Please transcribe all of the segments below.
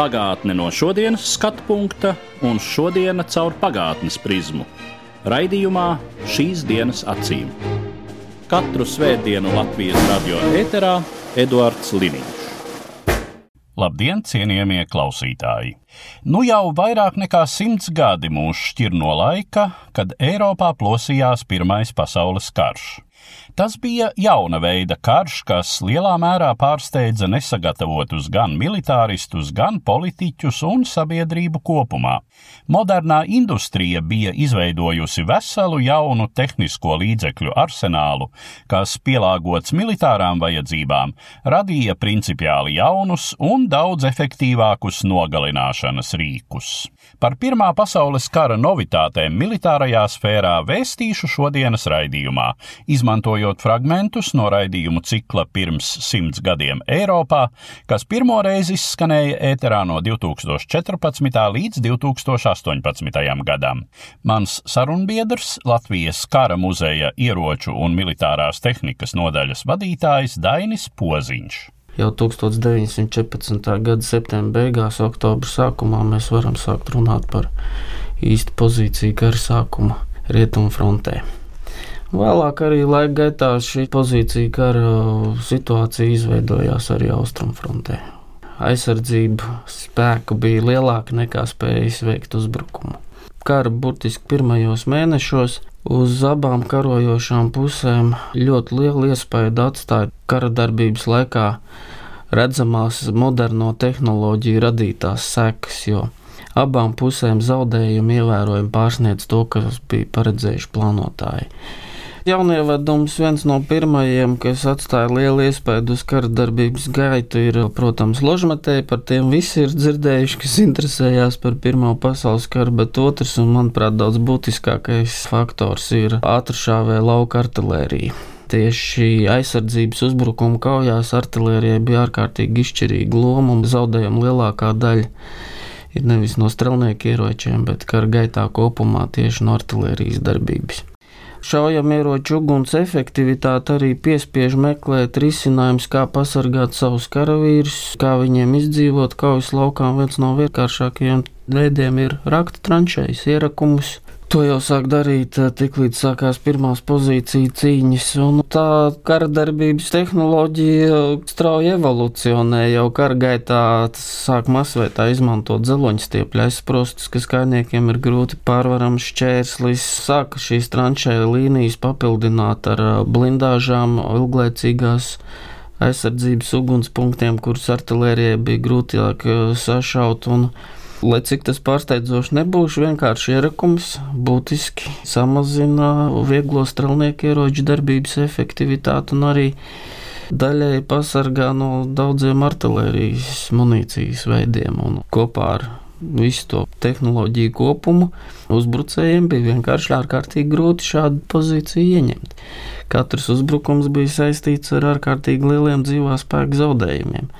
Pagātne no šodienas skatu punkta un šodienas caur pagātnes prizmu. Raidījumā šīs dienas acīm. Katru svētdienu Latvijas radio eterā Eduards Liniņš. Labdien, cienījamie klausītāji! Nu jau vairāk nekā simts gadi mūs šķir no laika, kad Eiropā plosījās Pirmais pasaules karš. Tas bija jauna veida karš, kas lielā mērā pārsteidza nesagatavotus gan militāristus, gan politiķus un sabiedrību kopumā. Modernā industrija bija izveidojusi veselu jaunu tehnisko līdzekļu arsenālu, kas pielāgots militārām vajadzībām, radīja principiāli jaunus un daudz efektīvākus nogalināšanas rīkus. Par Pirmā pasaules kara novitātēm militārajā sfērā vēstīšu šodienas raidījumā, izmantojot fragmentus no raidījumu cikla pirms simts gadiem Eiropā, kas pirmoreiz izskanēja ēterā no 2014. līdz 2018. gadam. Mans sarunbiedrs, Latvijas kara muzeja ieroču un militārās tehnikas nodaļas vadītājs Dainis Poziņš. Jau 1914. gada septembra beigās, oktobra sākumā mēs varam sākt runāt par īstu pozīciju kara sākuma rietumu frontē. Vēlāk arī laika gaitā šī pozīcija kara situācija izveidojās arī austrumu frontē. Aizsardzība spēku bija lielāka nekā spēja izveikt uzbrukumu. Kara burtiski pirmajos mēnešos uz abām karojošām pusēm ļoti lielu iespēju atstāja kara darbības laikā redzamās moderno tehnoloģiju radītās sekas, jo abām pusēm zaudējumi ievērojami pārsniedz to, kas bija paredzējuši plānotāji. Jaunievedums viens no pirmajiem, kas atstāja lielu iespēju uz kara darbības gaitu, ir, protams, ložmetēji. Par tiem visi ir dzirdējuši, kas interesējās par Pirmā pasaules karu, bet otrs, un manuprāt, daudz būtiskākais faktors ir ātršāvē lauka artilērija. Tieši aizsardzības uzbrukuma kaujās artilērijai bija ārkārtīgi izšķirīga loma un zaudējuma lielākā daļa ir nevis no strelnieku ieročiem, bet kara gaitā kopumā tieši no artilērijas darbības. Šaujamieroču uguns efektivitāte arī piespiež meklēt risinājumus, kā pasargāt savus karavīrus, kā viņiem izdzīvot kaujas laukā. Viens no vienkāršākajiem veidiem ir rakta tranšējas ierakumus. To jau sāk darīt tiklīdz sākās pirmās pozīcijas cīņas, un tā kara darbības tehnoloģija strauji evolucionē. Jau kara gaitā sāk masveitā izmantot zeloņstiepļu aizsprostus, kas kainiekiem ir grūti pārvarams šķērslis. Sāka šīs tranšēja līnijas papildināt ar blindāžām, ilglaicīgās aizsardzības ugunspunktiem, kurus artilērijai bija grūtāk sašaut. Un, Lai cik tas pārsteidzoši nebūs, vienkārši ierakums būtiski samazina vieglo strelnieku ieroču darbības efektivitāti un arī daļēji pasargā no daudziem artērijas munīcijas veidiem. Un kopā ar visu to tehnoloģiju kopumu uzbrucējiem bija vienkārši ārkārtīgi grūti šādu pozīciju ieņemt. Katrs uzbrukums bija saistīts ar ārkārtīgi lieliem dzīvā spēka zaudējumiem.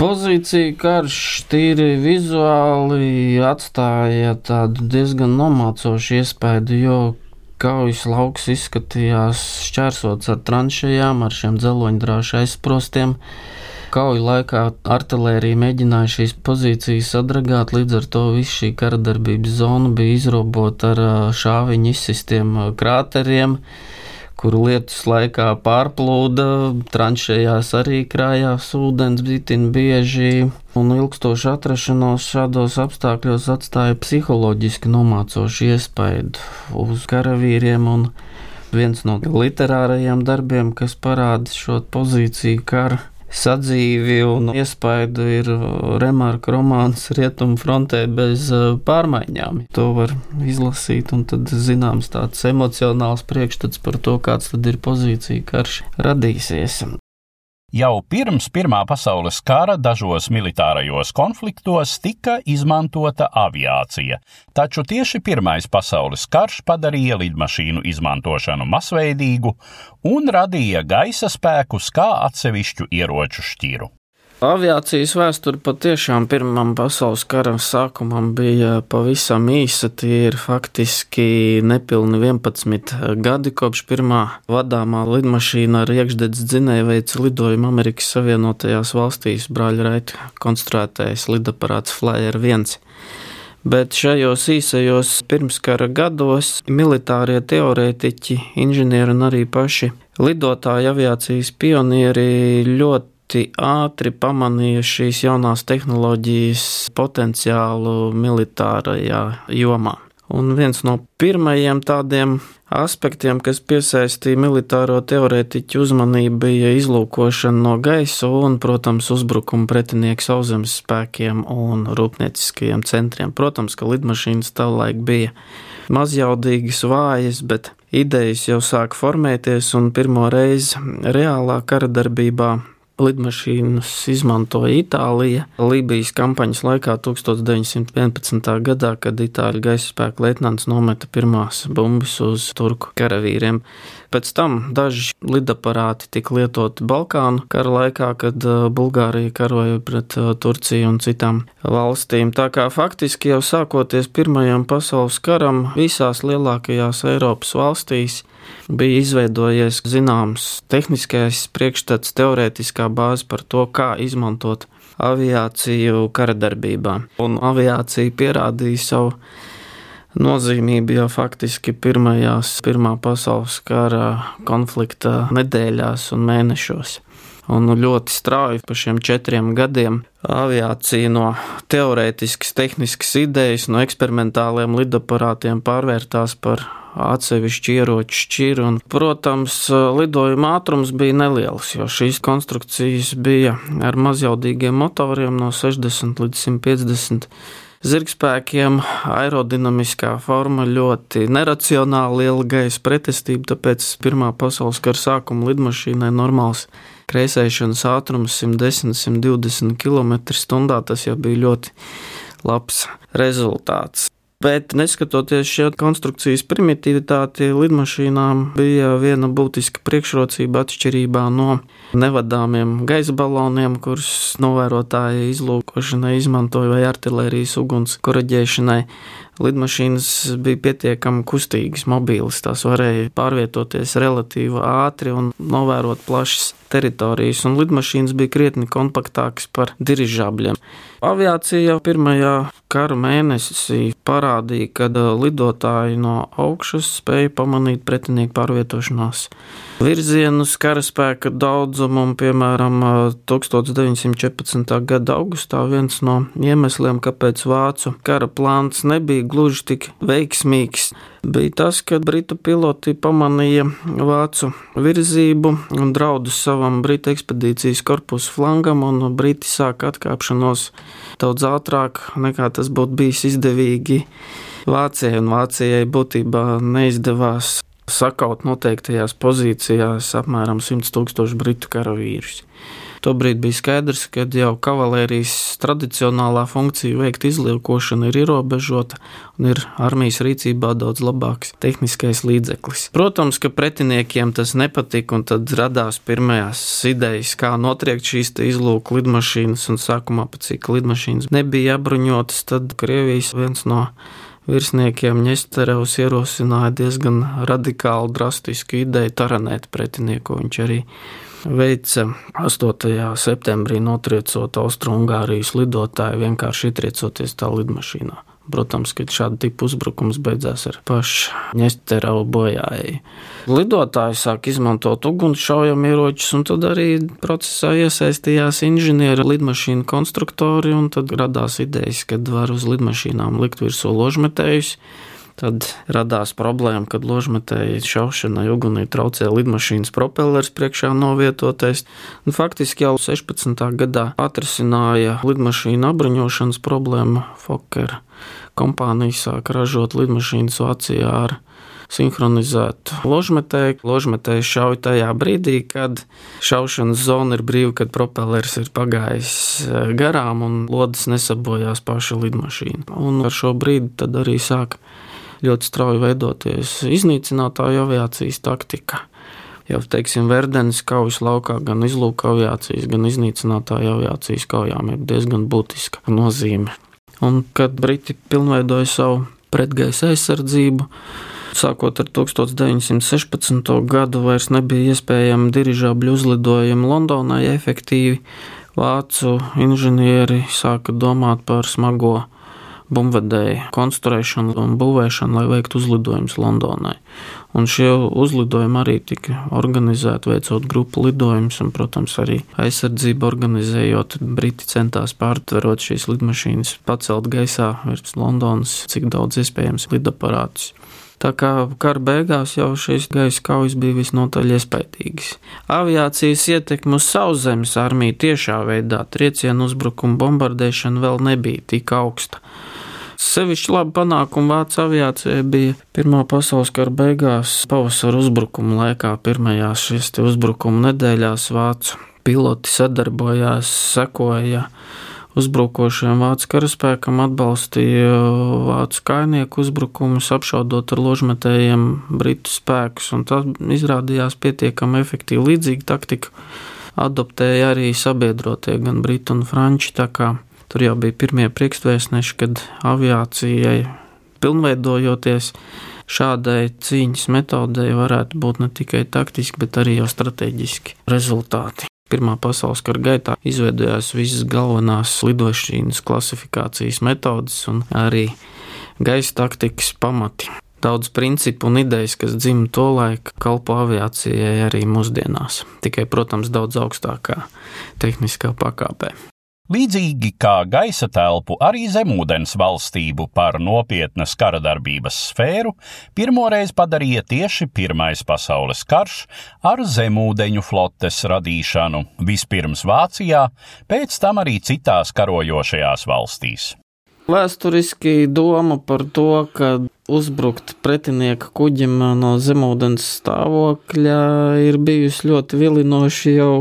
Pozīcija karš tīri vizuāli atstāja tādu diezgan nomācošu iespēju, jo kaujas lauks izskatījās šķērsots ar tranšējām, ar šiem dzeloņdrāšu aizsprostiem. Kauju laikā artērija mēģināja šīs pozīcijas sadragāt, līdz ar to viss šī kara darbības zona bija izrobota ar šāviņu izsistiem krāteriem kuru lietus laikā pārplūda, tranšējās arī krājās ūdens bitin bieži, un ilgstoši atrašanos šādos apstākļos atstāja psiholoģiski nomācošu iespaidu uz karavīriem, viens no literārajiem darbiem, kas parāda šo pozīciju kara sadzīvi un iespaidu ir remarka romāns Rietumu frontē bez pārmaiņām. To var izlasīt, un tad zināms tāds emocionāls priekšstats par to, kāds tad ir pozīcija karš radīsies. Jau pirms Pirmā pasaules kara dažos militārajos konfliktos tika izmantota aviācija, taču tieši Pirmais pasaules karš padarīja lidmašīnu izmantošanu masveidīgu un radīja gaisa spēkus kā atsevišķu ieroču šķiru. Aviācijas vēsture patiešām Pirmam pasaules karam sākumam bija pavisam īsa. Tie ir faktiski nepilni 11 gadi kopš pirmā vadāmā lidmašīna ar iekšdedz dzinēju veica lidojumu Amerikas Savienotajās valstīs brāļraita konstruētais lidaparāts Flyer 1. Bet šajos īsajos pirmskara gados militārie teorētiķi, inženieri un arī paši lidotāji aviācijas pionieri ļoti ļoti ātri pamanīja šīs jaunās tehnoloģijas potenciālu militārajā jomā. Un viens no pirmajiem tādiem aspektiem, kas piesaistīja militāro teorētiķu uzmanību, bija izlūkošana no gaisa un, protams, uzbrukuma pretinieku sauszemes spēkiem un rūpnieciskajiem centriem. Protams, ka lidmašīnas savulaik bija mazjaudīgas, vājas, bet idejas jau sāk formēties un pirmo reizi reālā kara darbībā lidmašīnas izmantoja Itālija Lībijas kampaņas laikā 1911. gadā, kad Itāļu gaisa spēku leitnants nometa pirmās bumbas uz turku karavīriem. Pēc tam daži lidaparāti tika lietoti Balkānu kara laikā, kad uh, Bulgārija karoja pret uh, Turciju un citām valstīm. Tā kā faktiski jau sākoties Pirmajam pasaules karam visās lielākajās Eiropas valstīs bija izveidojies zināms tehniskais priekšstats, teorētiskā bāze par to, kā izmantot aviāciju kara darbībā. Un aviācija pierādīja savu nozīmību jau faktiski pirmajās, Pirmā pasaules kara konflikta nedēļās un mēnešos. Un ļoti strauji pa šiem četriem gadiem aviācija no teorētiskas, tehniskas idejas, no eksperimentāliem lidaparātiem pārvērtās par atsevišķu ieroču šķiru. Un, protams, lidojuma ātrums bija neliels, jo šīs konstrukcijas bija ar mazjaudīgiem motoriem no 60 līdz 150 zirgspēkiem, aerodinamiskā forma ļoti neracionāla, liela gaisa pretestība, tāpēc Pirmā pasaules kara sākuma lidmašīnai normāls kreisēšanas ātrums 110-120 km/h. Tas jau bija ļoti labs rezultāts. Bet neskatoties šo konstrukcijas primitivitāti, lidmašīnām bija viena būtiska priekšrocība atšķirībā no nevadāmiem gaisa baloniem, kurus novērotāji izlūkošanai izmantoja vai artērijas uguns koreģēšanai. Lidmašīnas bija pietiekami kustīgas, mobilas, tās varēja pārvietoties relatīvi ātri un novērot plašas teritorijas, un lidmašīnas bija krietni kompaktākas par dirižabļiem. Aviācija pirmajā kara mēnesī parādīja, ka lidotāji no augšas spēja pamanīt pretinieku pārvietošanās virzienus, karaspēka daudzumu, un, piemēram, 1914. gada augustā viens no iemesliem, kāpēc vācu kara plāns nebija gluži tik veiksmīgs, bija tas, ka britu piloti pamanīja vācu virzību un draudus savam britu ekspedīcijas korpusu flangam, un briti sāka atkāpšanos daudz ātrāk nekā tas būtu bijis izdevīgi. Vācijai un Vācijai būtībā neizdevās sakaut noteiktajās pozīcijās apmēram 100 tūkstošu britu karavīrus. Tobrīd bija skaidrs, ka jau kavalērijas tradicionālā funkcija veikt izliekošanu ir ierobežota un ir armijas rīcībā daudz labāks tehniskais līdzeklis. Protams, ka pretiniekiem tas nepatika, un tad radās pirmās idejas, kā notriekt šīs izlūku lidmašīnas, un sākumā pat cik lidmašīnas nebija apbruņotas, tad Krievijas viens no virsniekiem Ņesterevs ierosināja diezgan radikālu, drastisku ideju taranēt pretinieku. Viņš arī veica 8. septembrī notriecot Austrumgārijas lidotāju, vienkārši ietriecoties tā lidmašīnā. Protams, ka šāda tipa uzbrukums beidzās ar pašu ņesterau bojājēju. Lidotāji sāk izmantot ugunsšaujamieročus, un tad arī procesā iesaistījās inženieri, lidmašīnu konstruktori, un tad radās idejas, ka var uz lidmašīnām likt virsū ložmetējus Tad radās problēma, kad ložmetēji šaušanai ugunī traucēja lidmašīnas propellers priekšā novietotais. Un faktiski jau 16. gadā atrisināja lidmašīnu apbruņošanas problēmu. Fokker kompānija sāka ražot lidmašīnas Vācijā ar sinhronizētu ložmetēju. Ložmetēju šauj tajā brīdī, kad šaušanas zona ir brīva, kad propellers ir pagājis eh, garām un lodes nesabojās paša lidmašīna. Un ar šo brīdi tad arī sāk ļoti strauji veidoties iznīcinātāju aviācijas taktika. Jau teiksim, Verdenes kaujas laukā gan izlūka aviācijas, gan iznīcinātāju aviācijas kaujām ir diezgan būtiska nozīme. Un kad Briti pilnveidoja savu pretgaisa aizsardzību, sākot ar 1916. gadu, vairs nebija iespējama dirižābļu uzlidojumi Londonai efektīvi. Vācu inženieri sāka domāt par smago bumvedēju konstruēšanu un būvēšanu, lai veiktu uzlidojumus Londonai. Un šie uzlidojumi arī tika organizēti, veicot grupu lidojumus, un, protams, arī aizsardzību organizējot. Briti centās pārtverot šīs lidmašīnas, pacelt gaisā virs Londonas, cik daudz iespējams lidaparātus. Tā kā kara beigās jau šīs gaisa kaujas bija visnotaļ iespaidīgas. Aviācijas ietekme uz sauszemes armiju tiešā veidā triecienu uzbrukumu bombardēšana vēl nebija tik augsta. Sevišķi labi panākumi Vācijas aviācijai bija Pirmā pasaules kara beigās, pavasara uzbrukuma laikā, pirmajās šīs uzbrukuma nedēļās vācu piloti sadarbojās, sekoja uzbrukošiem vācu karaspēkam, atbalstīja vācu kainieku uzbrukumus, apšaudot ar ložmetējiem britu spēkus, tas izrādījās pietiekami efektīvi. Līdzīga taktika adoptēja arī sabiedrotie, gan briti un franči. Tur jau bija pirmie priekšvēstneši, kad aviācijai pilnveidojoties šādai cīņas metodei varētu būt ne tikai taktiski, bet arī jau strateģiski rezultāti. Pirmā pasaules kara gaitā izveidojās visas galvenās lidošanas klasifikācijas metodes un arī gaisa taktikas pamati. Daudz principu un idejas, kas dzimta to laiku, kalpo aviācijai arī mūsdienās, tikai, protams, daudz augstākā tehniskā pakāpē. Līdzīgi kā gaisa telpu, arī zemūdens valstību par nopietnas kara darbības sfēru pirmoreiz padarīja tieši Pirmais pasaules karš ar zemūdeņu flotes radīšanu vispirms Vācijā, pēc tam arī citās karojošajās valstīs. Vēsturiski doma par to, ka uzbrukt pretinieka kuģim no zemūdens stāvokļa ir bijusi ļoti vilinoša jau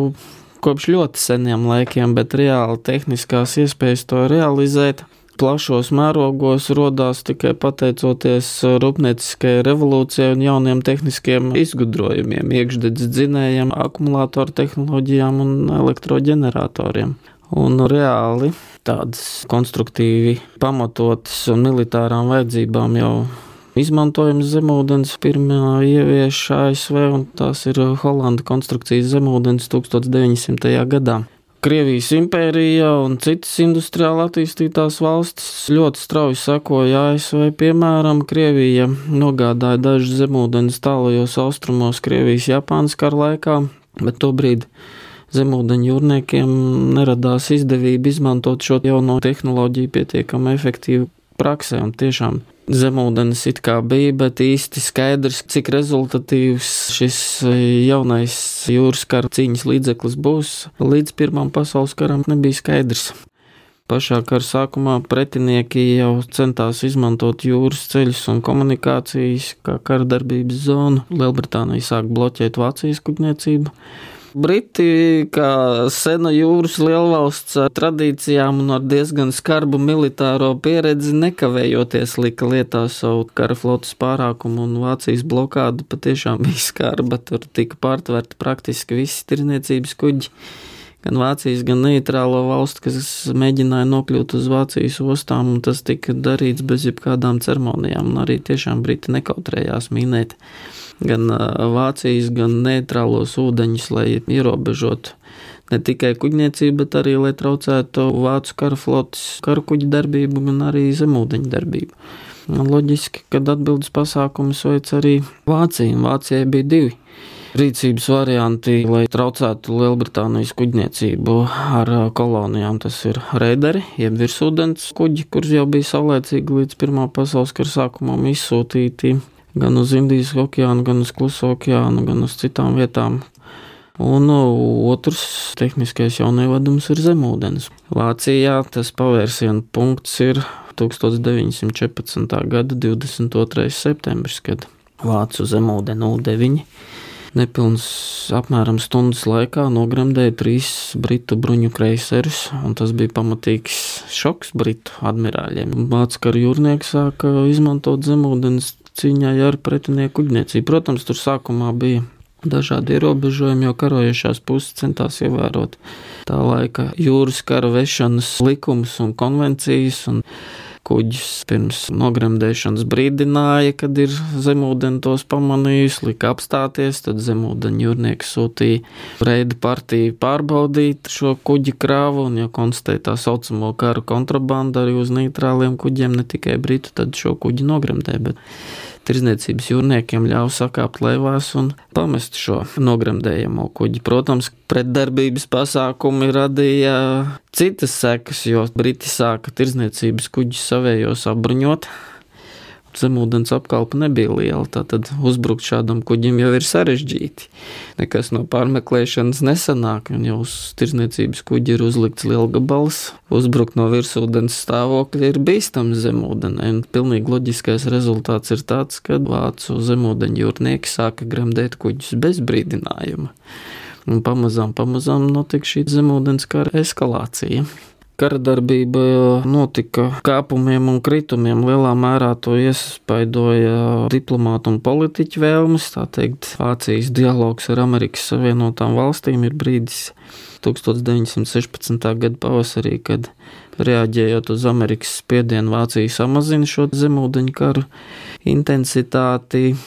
kopš ļoti seniem laikiem, bet reāli tehniskās iespējas to realizēt plašos mērogos radās tikai pateicoties rūpnieciskajai revolūcijai un jauniem tehniskiem izgudrojumiem, iekšdedzes dzinējiem, akumulātoru tehnoloģijām un elektroģeneratoriem. Un reāli tādas konstruktīvi pamatotas un militārām vajadzībām jau izmantojams zemūdens. Pirmā ievieš ASV, un tās ir Holanda konstrukcijas zemūdens 1900. gadā. Krievijas impērija un citas industriāli attīstītās valstis ļoti strauji sekoja ASV. Piemēram, Krievija nogādāja dažus zemūdens tālajos austrumos Krievijas Japānas kara laikā, bet tobrīd zemūdeņu jūrniekiem neradās izdevība izmantot šo jauno tehnoloģiju pietiekami efektīvi praksē un tiešām zemūdens it kā bija, bet īsti skaidrs, cik rezultatīvs šis e, jaunais jūras kara cīņas līdzeklis būs, līdz Pirmam pasaules karam nebija skaidrs. Pašā kara sākumā pretinieki jau centās izmantot jūras ceļus un komunikācijas kā kara darbības zonu. Lielbritānija sāk bloķēt Vācijas kuģniecību. Briti, kā sena jūras lielvalsts ar tradīcijām un ar diezgan skarbu militāro pieredzi, nekavējoties lika lietā savu kara flotas pārākumu, un Vācijas blokāda patiešām bija skarba. Tur tika pārtverti praktiski visi tirniecības kuģi. Gan Vācijas, gan neitrālo valstu, kas mēģināja nokļūt uz Vācijas ostām, un tas tika darīts bez jebkādām ceremonijām, un arī tiešām Briti nekautrējās minēt gan Vācijas, gan neitrālos ūdeņus, lai ierobežotu ne tikai kuģniecību, bet arī lai traucētu vācu kara flotes karu kuģu darbību, gan arī zemūdeņu darbību. Loģiski, kad atbildes pasākumus veic arī Vācija. Vācijai bija divi rīcības varianti, lai traucētu Lielbritānijas kuģniecību ar kolonijām. Tas ir reideri, jeb virsūdens kuģi, kurus jau bija saulēcīgi līdz Pirmā pasaules kara sākumam izsūtīti gan uz Indijas okeānu, gan uz Kluso okeānu, gan uz citām vietām. Un otrs tehniskais jaunievedums ir zemūdens. Vācijā tas pavērsienu punkts ir 1914. gada 22. septembris, kad Vācu zemūdeni 09 nepilns apmēram stundas laikā nogremdēja trīs britu bruņu kreiserus, un tas bija pamatīgs šoks britu admirāļiem. Vācu kara jūrnieki sāka izmantot zemūdens cīņā ar pretinieku kuģniecību. Protams, tur sākumā bija dažādi ierobežojumi, jo karojošās puses centās ievērot tā laika jūras kara vešanas likumus un konvencijas. Un kuģis pirms nogremdēšanas brīdināja, kad ir zemūdeni tos pamanījis, lika apstāties, tad zemūdeņu jūrnieki sūtīja reidu partiju pārbaudīt šo kuģi krāvu, un, ja konstatēja tā saucamo karu kontrabandu arī uz neitrāliem kuģiem, ne tikai britu, tad šo kuģi nogremdēja. Tirzniecības jūrniekiem ļāva sakāpt lēvās un pamest šo nogremdējamo kuģi. Protams, pretdarbības pasākumi radīja citas sekas, jo Briti sāka tirzniecības kuģus savējos apbruņot zemūdens apkalpe nebija liela. Tātad uzbrukt šādam kuģim jau ir sarežģīti. Nekas no pārmeklēšanas nesanāk, un jau uz tirzniecības kuģi ir uzlikts liels gabals. Uzbrukt no virsūdens stāvokļa ir bīstams zemūdenē. Pilnīgi loģiskais rezultāts ir tāds, ka vācu zemūdeņu jūrnieki sāka gremdēt kuģus bez brīdinājuma. Un pamazām, pamazām notika šī zemūdens kara eskalācija. Karadarbība notika kāpumiem un kritumiem. Lielā mērā to iespaidoja diplomātu un politiķu vēlmes. Tā teikt, Vācijas dialogs ar Amerikas Savienotām valstīm ir brīdis 1916. gada pavasarī, kad reaģējot uz Amerikas spiedienu, Vācija samazina šo zemūdeņu karu intensitāti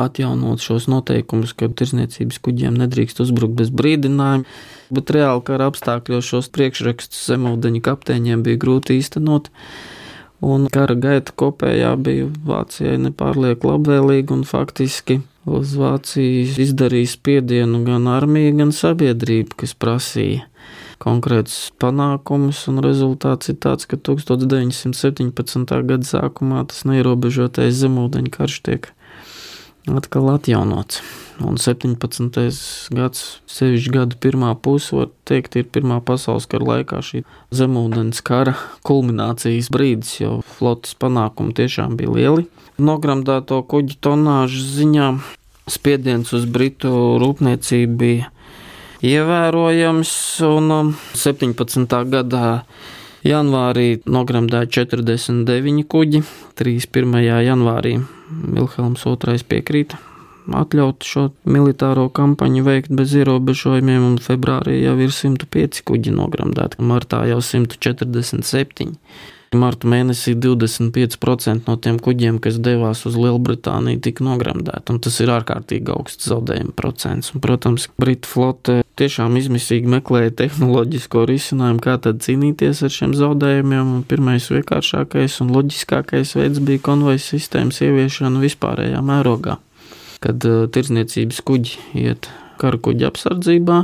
atjaunot šos noteikumus, ka tirzniecības kuģiem nedrīkst uzbrukt bez brīdinājuma. Bet reāli kara apstākļos šos priekšrakstus zemūdeņu kapteiņiem bija grūti īstenot. Un kara gaita kopējā bija Vācijai nepārlieku labvēlīga un faktiski uz Vāciju izdarīja spiedienu gan armija, gan sabiedrība, kas prasīja konkrētus panākumus, un rezultāts ir tāds, ka 1917. gada sākumā tas neierobežotais zemūdeņu karš tiek atkal atjaunots. Un 17. gads, sevišķi gada pirmā puse, var teikt, ir Pirmā pasaules kara laikā šī zemūdens kara kulminācijas brīdis, jo flotes panākumi tiešām bija lieli. Nogramdēto kuģu tonāžu ziņā spiediens uz Britu rūpniecību bija ievērojams, un 17. Um, gadā janvārī nogramdēja 49 kuģi, 31. janvārī Vilhelms II piekrīt atļaut šo militāro kampaņu veikt bez ierobežojumiem, un februārī jau ir 105 kuģi nogramdēti, martā jau 147. Marta mēnesī 25% no tiem kuģiem, kas devās uz Lielbritāniju, tika nogramdēti. Tas ir ārkārtīgi augsts zaudējuma procents. Un, protams, Britu flote tiešām izmisīgi meklēja tehnoloģisko risinājumu, kā tad cīnīties ar šiem zaudējumiem. Pirmais vienkāršākais un loģiskākais veids bija konvoja sistēmas ieviešana vispārējā mērogā, kad uh, tirzniecības kuģi iet karakuģa apsardzībā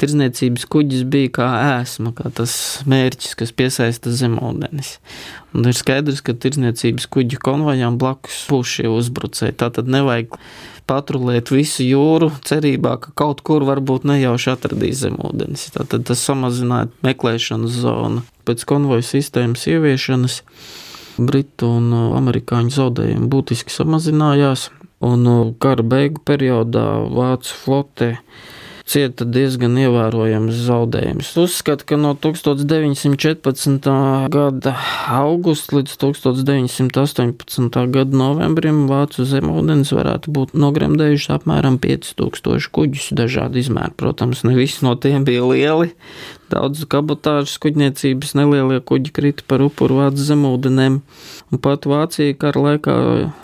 tirdzniecības kuģis bija kā ēsma, kā tas mērķis, kas piesaista zemūdenes. Un ir skaidrs, ka tirdzniecības kuģu konvojām blakus būs šie uzbrucēji. Tā tad nevajag patrulēt visu jūru, cerībā, ka kaut kur varbūt nejauši atradīs zemūdens. Tātad tas samazināja meklēšanas zonu. Pēc konvoja sistēmas ieviešanas Britu un amerikāņu zaudējumi būtiski samazinājās, un kara beigu periodā Vācu flote cieta diezgan ievērojams zaudējums. Uzskata, ka no 1914. gada augusta līdz 1918. gada novembrim Vācu zemūdens varētu būt nogremdējuši apmēram 5000 kuģus dažādu izmēru. Protams, ne visi no tiem bija lieli. Daudz kabotāžas kuģniecības nelielie kuģi krita par upuru Vācu zemūdenēm, un pat Vācija kara laikā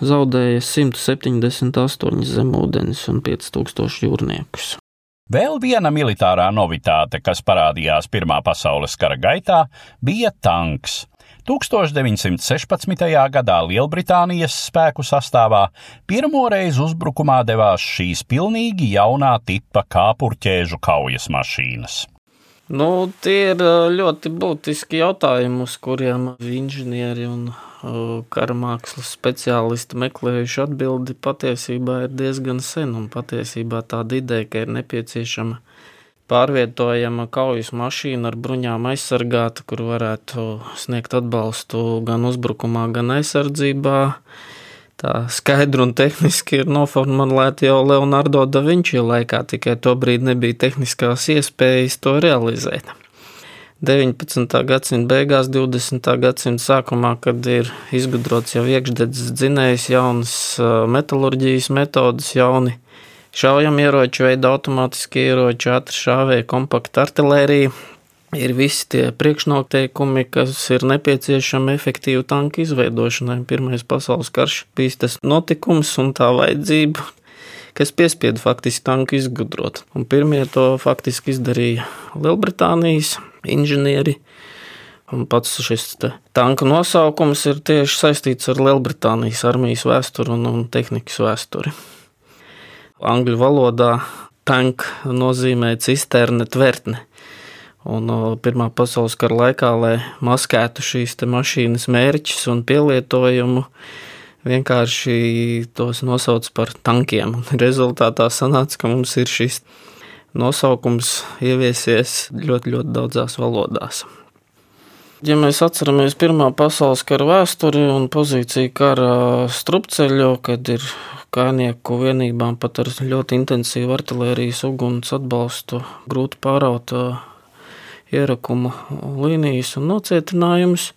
zaudēja 178 zemūdenes un 5000 jūrniekus. Vēl viena militārā novitāte, kas parādījās Pirmā pasaules kara gaitā, bija tanks. 1916. gadā Lielbritānijas spēku sastāvā pirmoreiz uzbrukumā devās šīs pilnīgi jaunā tipa kāpurķēžu kaujas mašīnas. Nu, tie ir ļoti būtiski jautājumi, uz kuriem inženieri un karamākslas speciālisti meklējuši atbildi patiesībā ir diezgan sen, un patiesībā tāda ideja, ka ir nepieciešama pārvietojama kaujas mašīna ar bruņām aizsargāta, kur varētu sniegt atbalstu gan uzbrukumā, gan aizsardzībā. Tā skaidri un tehniski ir noformulēta jau Leonardo da Vinci laikā, tikai tobrīd nebija tehniskās iespējas to realizēt. 19. gadsimta beigās, 20. gadsimta sākumā, kad ir izgudrots jau iekšdedzes dzinējs, jaunas metālurģijas metodas, jauni šaujamieroči, veida automātiskie ieroči, ātri šāvēja, kompakta artilērija. Ir visi tie priekšnoteikumi, kas ir nepieciešami efektīvu tanku izveidošanai. Pirmais pasaules karš bija tas notikums un tā vajadzība, kas piespieda faktiski tanku izgudrot. Un pirmie to faktiski izdarīja Lielbritānijas inženieri. Un pats šis tanka nosaukums ir tieši saistīts ar Lielbritānijas armijas vēsturi un, un tehnikas vēsturi. Angļu valodā tank nozīmē cisterne, tvertne. Un Pirmā pasaules kara laikā, lai maskētu šīs mašīnas mērķus un pielietojumu, vienkārši tos nosauc par tankiem. Rezultātā sanāca, ka mums ir šis nosaukums ieviesies ļoti, ļoti daudzās valodās. Ja mēs atceramies Pirmā pasaules kara vēsturi un pozīciju kara strupceļu, kad ir kājnieku vienībām pat ar ļoti intensīvu artērijas uguns atbalstu grūti pāraut ierakuma līnijas un nocietinājumus.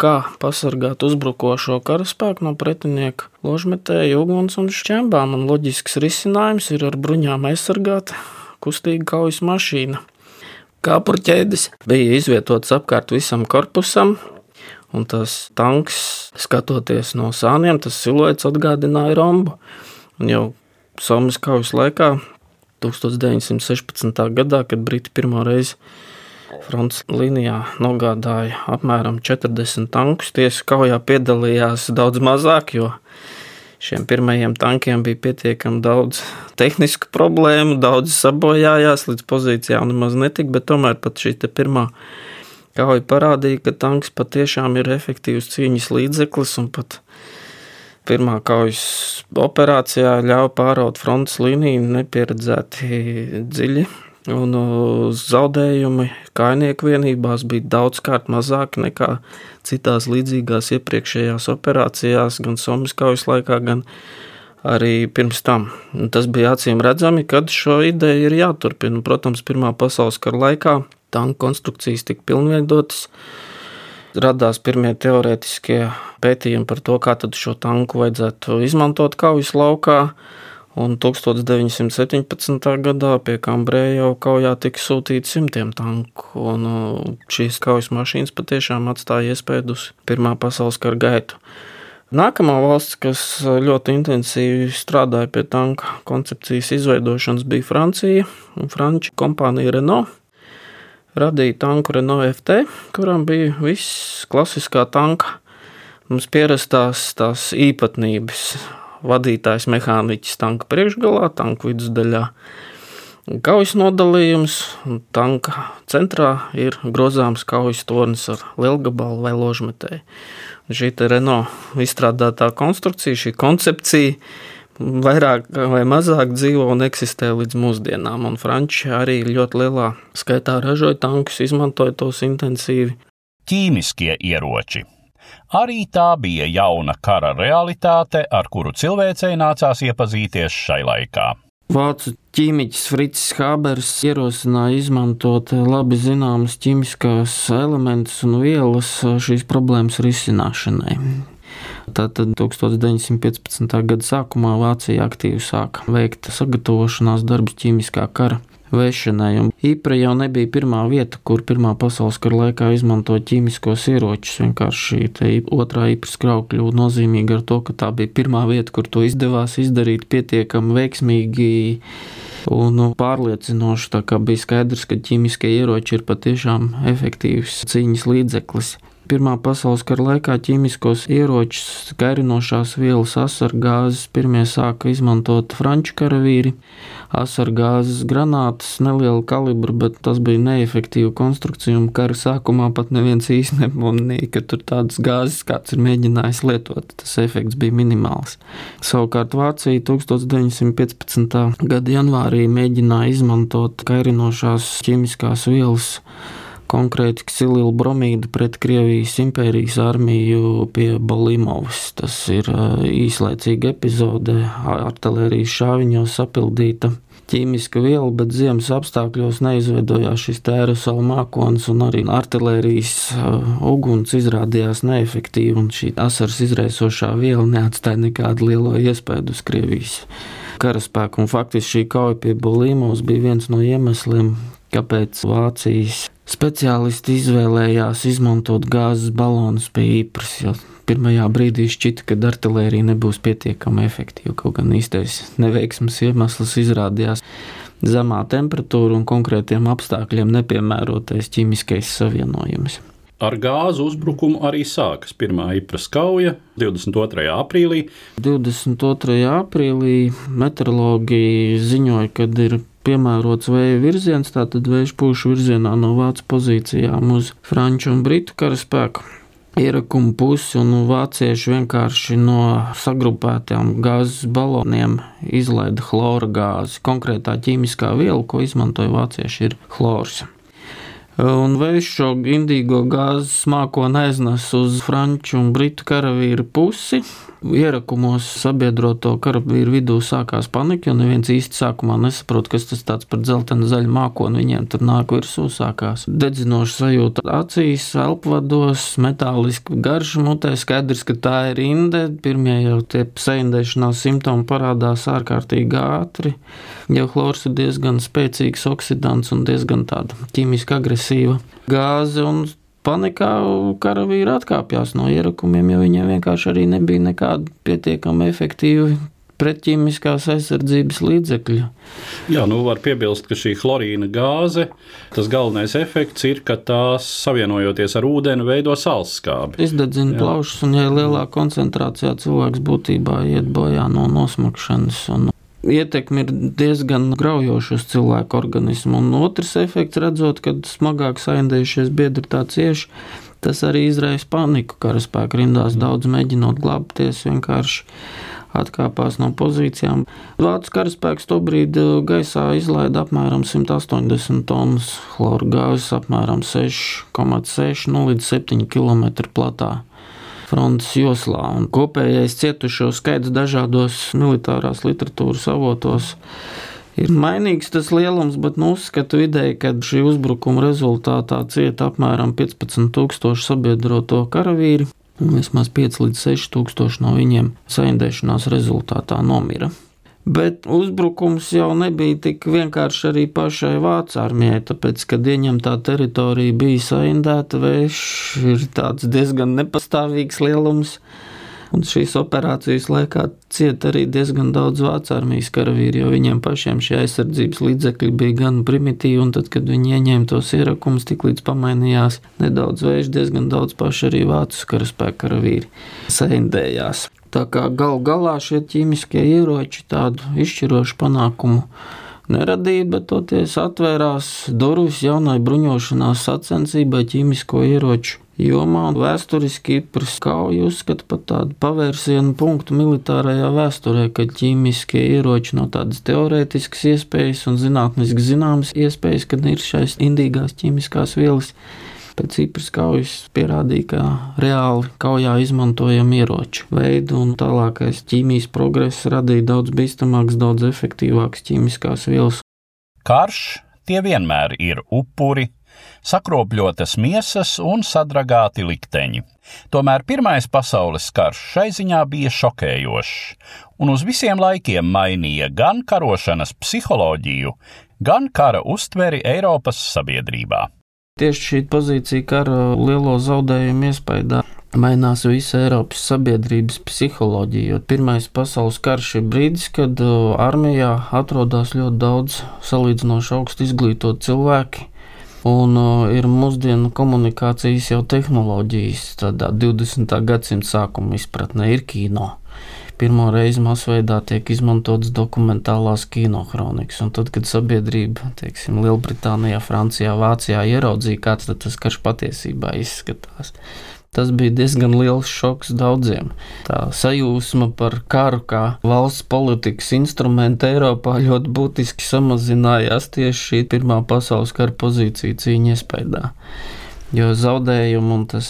Kā pasargāt uzbrukošo karaspēku no pretinieka ložmetēju, uguns un šķembām, un loģisks risinājums ir ar bruņām aizsargāt kustīga kaujas mašīna. Kāpurķēdes bija izvietotas apkārt visam korpusam, Un tas tanks, skatoties no sāniem, tas siluets atgādināja rombu. Un jau Somijas kaujas laikā, 1916. gadā, kad Briti pirmo reizi frontes līnijā nogādāja apmēram 40 tankus, tiesa kaujā piedalījās daudz mazāk, jo šiem pirmajiem tankiem bija pietiekami daudz tehnisku problēmu, daudz sabojājās, līdz pozīcijām nemaz netika, bet tomēr pat šī pirmā Kauja parādīja, ka tanks patiešām ir efektīvs cīņas līdzeklis un pat pirmā kaujas operācijā ļāva pāraut frontes līniju nepieredzēti dziļi. Un zaudējumi kainieku vienībās bija daudzkārt mazāki nekā citās līdzīgās iepriekšējās operācijās, gan Somijas kaujas laikā, gan arī pirms tam. Un tas bija acīm redzami, kad šo ideju ir jāturpina. Protams, Pirmā pasaules kara laikā tanku konstrukcijas tika pilnveidotas. Radās pirmie teorētiskie pētījumi par to, kā šo tanku vajadzētu izmantot kaujas laukā. Un 1917. gadā pie Cambrēja kaujā tika sūtīti simtiem tanku. Un uh, šīs kaujas mašīnas patiešām atstāja iespēju uz Pirmā pasaules kara gaitu. Nākamā valsts, kas ļoti intensīvi strādāja pie tanka koncepcijas izveidošanas, bija Francija. Franču kompānija Renault radīja tanku Renault FT, kuram bija viss klasiskā tanka, mums pierastās tās īpatnības. Vadītājs mehāniķis tanka priekšgalā, tanka vidusdaļā. Kaujas nodalījums, un tanka centrā ir grozāms kaujas tornis ar lielgabalu vai ložmetēju. Šī Renault izstrādātā konstrukcija, šī koncepcija vairāk vai mazāk dzīvo un eksistē līdz mūsdienām. Un Franči arī ļoti lielā skaitā ražoja tankus, izmantoja tos intensīvi. Ķīmiskie ieroči. Arī tā bija jauna kara realitāte, ar kuru cilvēcei nācās iepazīties šai laikā. Vācu ķīmiķis Frits Habers ierosināja izmantot labi zināmas ķīmiskās elementus un vielas šīs problēmas risināšanai. Tātad 1915. gada sākumā Vācija aktīvi sāka veikt sagatavošanās darbus ķīmiskā kara vešanai. Īpra jau nebija pirmā vieta, kur Pirmā pasaules kara laikā izmantoja ķīmiskos ieročus. Vienkārši šī otrā īpras krauja kļuva nozīmīga ar to, ka tā bija pirmā vieta, kur to izdevās izdarīt pietiekami veiksmīgi. Un nu, pārliecinoši bija skaidrs, ka ķīmiskie ieroči ir patiešām efektīvs cīņas līdzeklis. Pirmā pasaules kara laikā ķīmiskos ieročus, kairinošās vielas, asargāzes pirmie sāka izmantot franču karavīri. Asargāzes granātas, neliela kalibra, bet tas bija neefektīva konstrukcija. Kara sākumā pat neviens īsti nepamanīja, ka tur tādas gāzes kāds ir mēģinājis lietot. Tas efekts bija minimāls. Savukārt Vācija 1915. gada janvārī mēģināja izmantot kairinošās ķīmiskās vielas konkrēti ksilu bromīdu pret Krievijas impērijas armiju pie Bolimovas. Tas ir īslaicīga epizode, artērijas šāviņos sapildīta ķīmiska viela, bet ziemas apstākļos neizveidojās šis aerosola mākonis, un arī artērijas uguns izrādījās neefektīva, un šī asars izraisošā viela neatstāja nekādu lielo iespēju uz Krievijas karaspēku. Faktiski šī kauja pie Bolīmovas bija viens no iemesliem, kāpēc Vācijas speciālisti izvēlējās izmantot gāzes balonus pie īpras, pirmajā brīdī šķita, ka artērija nebūs pietiekami efektīva. Kaut gan īstais neveiksmes iemesls izrādījās zemā temperatūra un konkrētiem apstākļiem nepiemērotais ķīmiskais savienojums. Ar gāzu uzbrukumu arī sākas pirmā īpras kauja 22. aprīlī. 22. aprīlī meteorologi ziņoja, ka ir piemērots vēja virziens, tātad vējš pūš virzienā no vācu pozīcijām uz franču un britu karaspēku. Ierakumu pusi un vācieši vienkārši no sagrupētām gāzes baloniem izlaida chlora gāzi. Konkrētā ķīmiskā viela, ko izmantoja vācieši, ir chlors. Un vējš šo indīgo gāzes mākoni aiznes uz franču un britu karavīru pusi, Ierakumos sabiedroto karavīru vidū sākās panika, jo neviens īsti sākumā nesaprot, kas tas tāds par dzeltenu zaļu mākoni viņiem tur nāk virsū. Sākās dedzinoša sajūta acīs, elpvados, metāliski garša mutē. Skaidrs, ka tā ir inde. Pirmie jau tie sēņdēšanās simptomi parādās ārkārtīgi ātri. Jau chlors ir diezgan spēcīgs oksidants un diezgan tāda ķīmiski agresīva gāze. Un panikā karavīri atkāpjas no ierakumiem, jo viņiem vienkārši arī nebija nekāda pietiekami efektīva pretķīmiskās aizsardzības līdzekļu. Jā, nu var piebilst, ka šī chlorīna gāze, tas galvenais efekts ir, ka tās savienojoties ar ūdeni veido sālskābi. Izdedzina plaušas, un ja lielā koncentrācijā cilvēks būtībā iet bojā no nosmakšanas. Un ietekme ir diezgan graujoša uz cilvēku organismu. Un otrs efekts, redzot, kad smagāk saindējušies biedri tā cieši, tas arī izraisa paniku. Karaspēka rindās daudz mēģinot glābties, vienkārši atkāpās no pozīcijām. Vācu karaspēks tobrīd gaisā izlaida apmēram 180 tonnas chlora gāzes, apmēram 6,6 no līdz 7 km platā frontes joslā. Un kopējais cietušo skaits dažādos militārās literatūras avotos ir mainīgs tas lielums, bet nu, uzskatu vidēji, ka šī uzbrukuma rezultātā cieta apmēram 15,000 sabiedroto karavīri, un vismaz 5 līdz 6 tūkstoši no viņiem saindēšanās rezultātā nomira. Bet uzbrukums jau nebija tik vienkārši arī pašai Vācu armijai, tāpēc, kad ieņemtā teritorija bija saindēta, vējš ir tāds diezgan nepastāvīgs lielums. Un šīs operācijas laikā cieta arī diezgan daudz vācu armijas karavīru, jo viņiem pašiem šie aizsardzības līdzekļi bija gan primitīvi, un tad, kad viņi ieņēma tos ierakumus, tik līdz pamainījās nedaudz vējš, diezgan daudz paši arī vācu karaspēka karavīri saindējās. Tā kā gal galā šie ķīmiskie ieroči tādu izšķirošu panākumu neradīja, bet toties atvērās durvis jaunai bruņošanās sacensībai ķīmisko ieroču jomā. Vēsturiski Kipras kauja uzskata par tādu pavērsienu punktu militārajā vēsturē, kad ķīmiskie ieroči no tādas teorētiskas iespējas un zinātniski zināmas iespējas, kad ir šais indīgās ķīmiskās vielas pēc Cipras kaujas pierādīja, ka reāli kaujā izmantojam ieroču veidu, un tālākais ķīmijas progress radīja daudz bīstamākas, daudz efektīvākas ķīmiskās vielas. Karš tie vienmēr ir upuri, sakropļotas miesas un sadragāti likteņi. Tomēr Pirmais pasaules karš šai ziņā bija šokējošs, un uz visiem laikiem mainīja gan karošanas psiholoģiju, gan kara uztveri Eiropas sabiedrībā. Tieši šī pozīcija kara lielo zaudējumu iespējā mainās visa Eiropas sabiedrības psiholoģija. Pirmais pasaules karš ir brīdis, kad armijā atrodas ļoti daudz salīdzinoši augstu izglītotu cilvēku, Un uh, ir mūsdienu komunikācijas jau tehnoloģijas, tādā 20. gadsimta sākuma izpratnē ir kino pirmo reizi masveidā tiek izmantotas dokumentālās kinohronikas. Un tad, kad sabiedrība, teiksim, Lielbritānijā, Francijā, Vācijā ieraudzīja, kāds tas karš patiesībā izskatās, Tas bija diezgan liels šoks daudziem. Tā sajūsma par karu kā valsts politikas instrumentu Eiropā ļoti būtiski samazinājās tieši šī Pirmā pasaules kara pozīcija cīņa iespējā. Jo zaudējumi un tas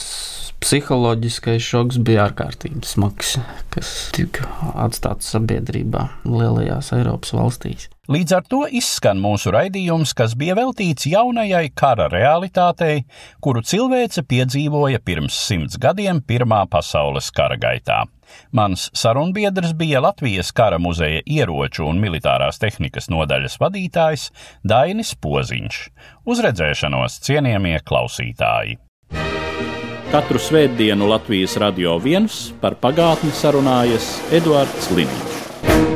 psiholoģiskais šoks bija ārkārtīgi smags, kas tika atstāts sabiedrībā lielajās Eiropas valstīs. Līdz ar to izskan mūsu raidījums, kas bija veltīts jaunajai kara realitātei, kuru cilvēce piedzīvoja pirms simts gadiem Pirmā pasaules kara gaitā. Mans sarunbiedrs bija Latvijas kara muzeja ieroču un militārās tehnikas nodaļas vadītājs Dainis Poziņš. Uz redzēšanos, cienījamie klausītāji! Katru svētdienu Latvijas radio viens par pagātni sarunājas Eduards Līniju.